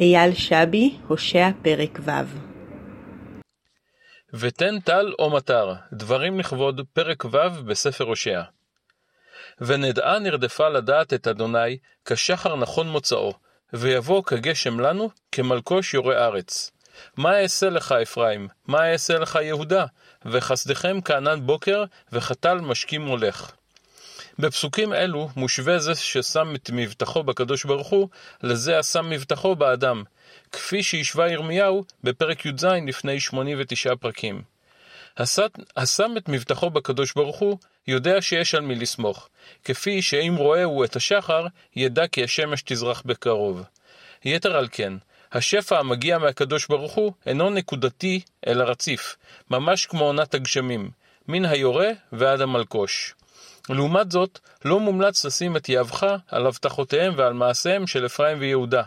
אייל שבי, הושע פרק ו' ותן טל או מטר, דברים לכבוד, פרק ו' בספר הושע. ונדעה נרדפה לדעת את אדוני, כשחר נכון מוצאו, ויבוא כגשם לנו, כמלקוש יורה ארץ. מה אעשה לך אפרים? מה אעשה לך יהודה? וחסדכם כענן בוקר, וחתל משכים מולך. בפסוקים אלו מושווה זה ששם את מבטחו בקדוש ברוך הוא, לזה השם מבטחו באדם, כפי שהשווה ירמיהו בפרק י"ז לפני 89 פרקים. השם את מבטחו בקדוש ברוך הוא, יודע שיש על מי לסמוך, כפי שאם רואה הוא את השחר, ידע כי השמש תזרח בקרוב. יתר על כן, השפע המגיע מהקדוש ברוך הוא אינו נקודתי, אלא רציף, ממש כמו עונת הגשמים, מן היורה ועד המלקוש. לעומת זאת, לא מומלץ לשים את יהבך על הבטחותיהם ועל מעשיהם של אפרים ויהודה.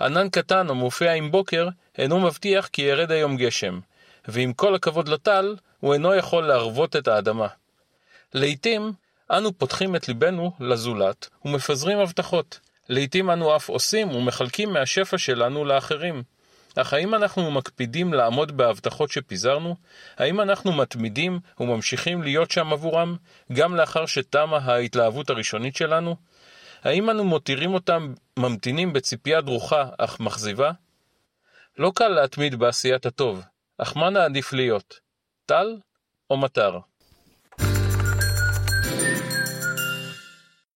ענן קטן המופיע עם בוקר, אינו מבטיח כי ירד היום גשם, ועם כל הכבוד לטל, הוא אינו יכול להרוות את האדמה. לעתים, אנו פותחים את ליבנו לזולת ומפזרים הבטחות. לעתים אנו אף עושים ומחלקים מהשפע שלנו לאחרים. אך האם אנחנו מקפידים לעמוד בהבטחות שפיזרנו? האם אנחנו מתמידים וממשיכים להיות שם עבורם, גם לאחר שתמה ההתלהבות הראשונית שלנו? האם אנו מותירים אותם ממתינים בציפייה דרוכה אך מכזיבה? לא קל להתמיד בעשיית הטוב, אך מה נעדיף להיות? טל או מטר?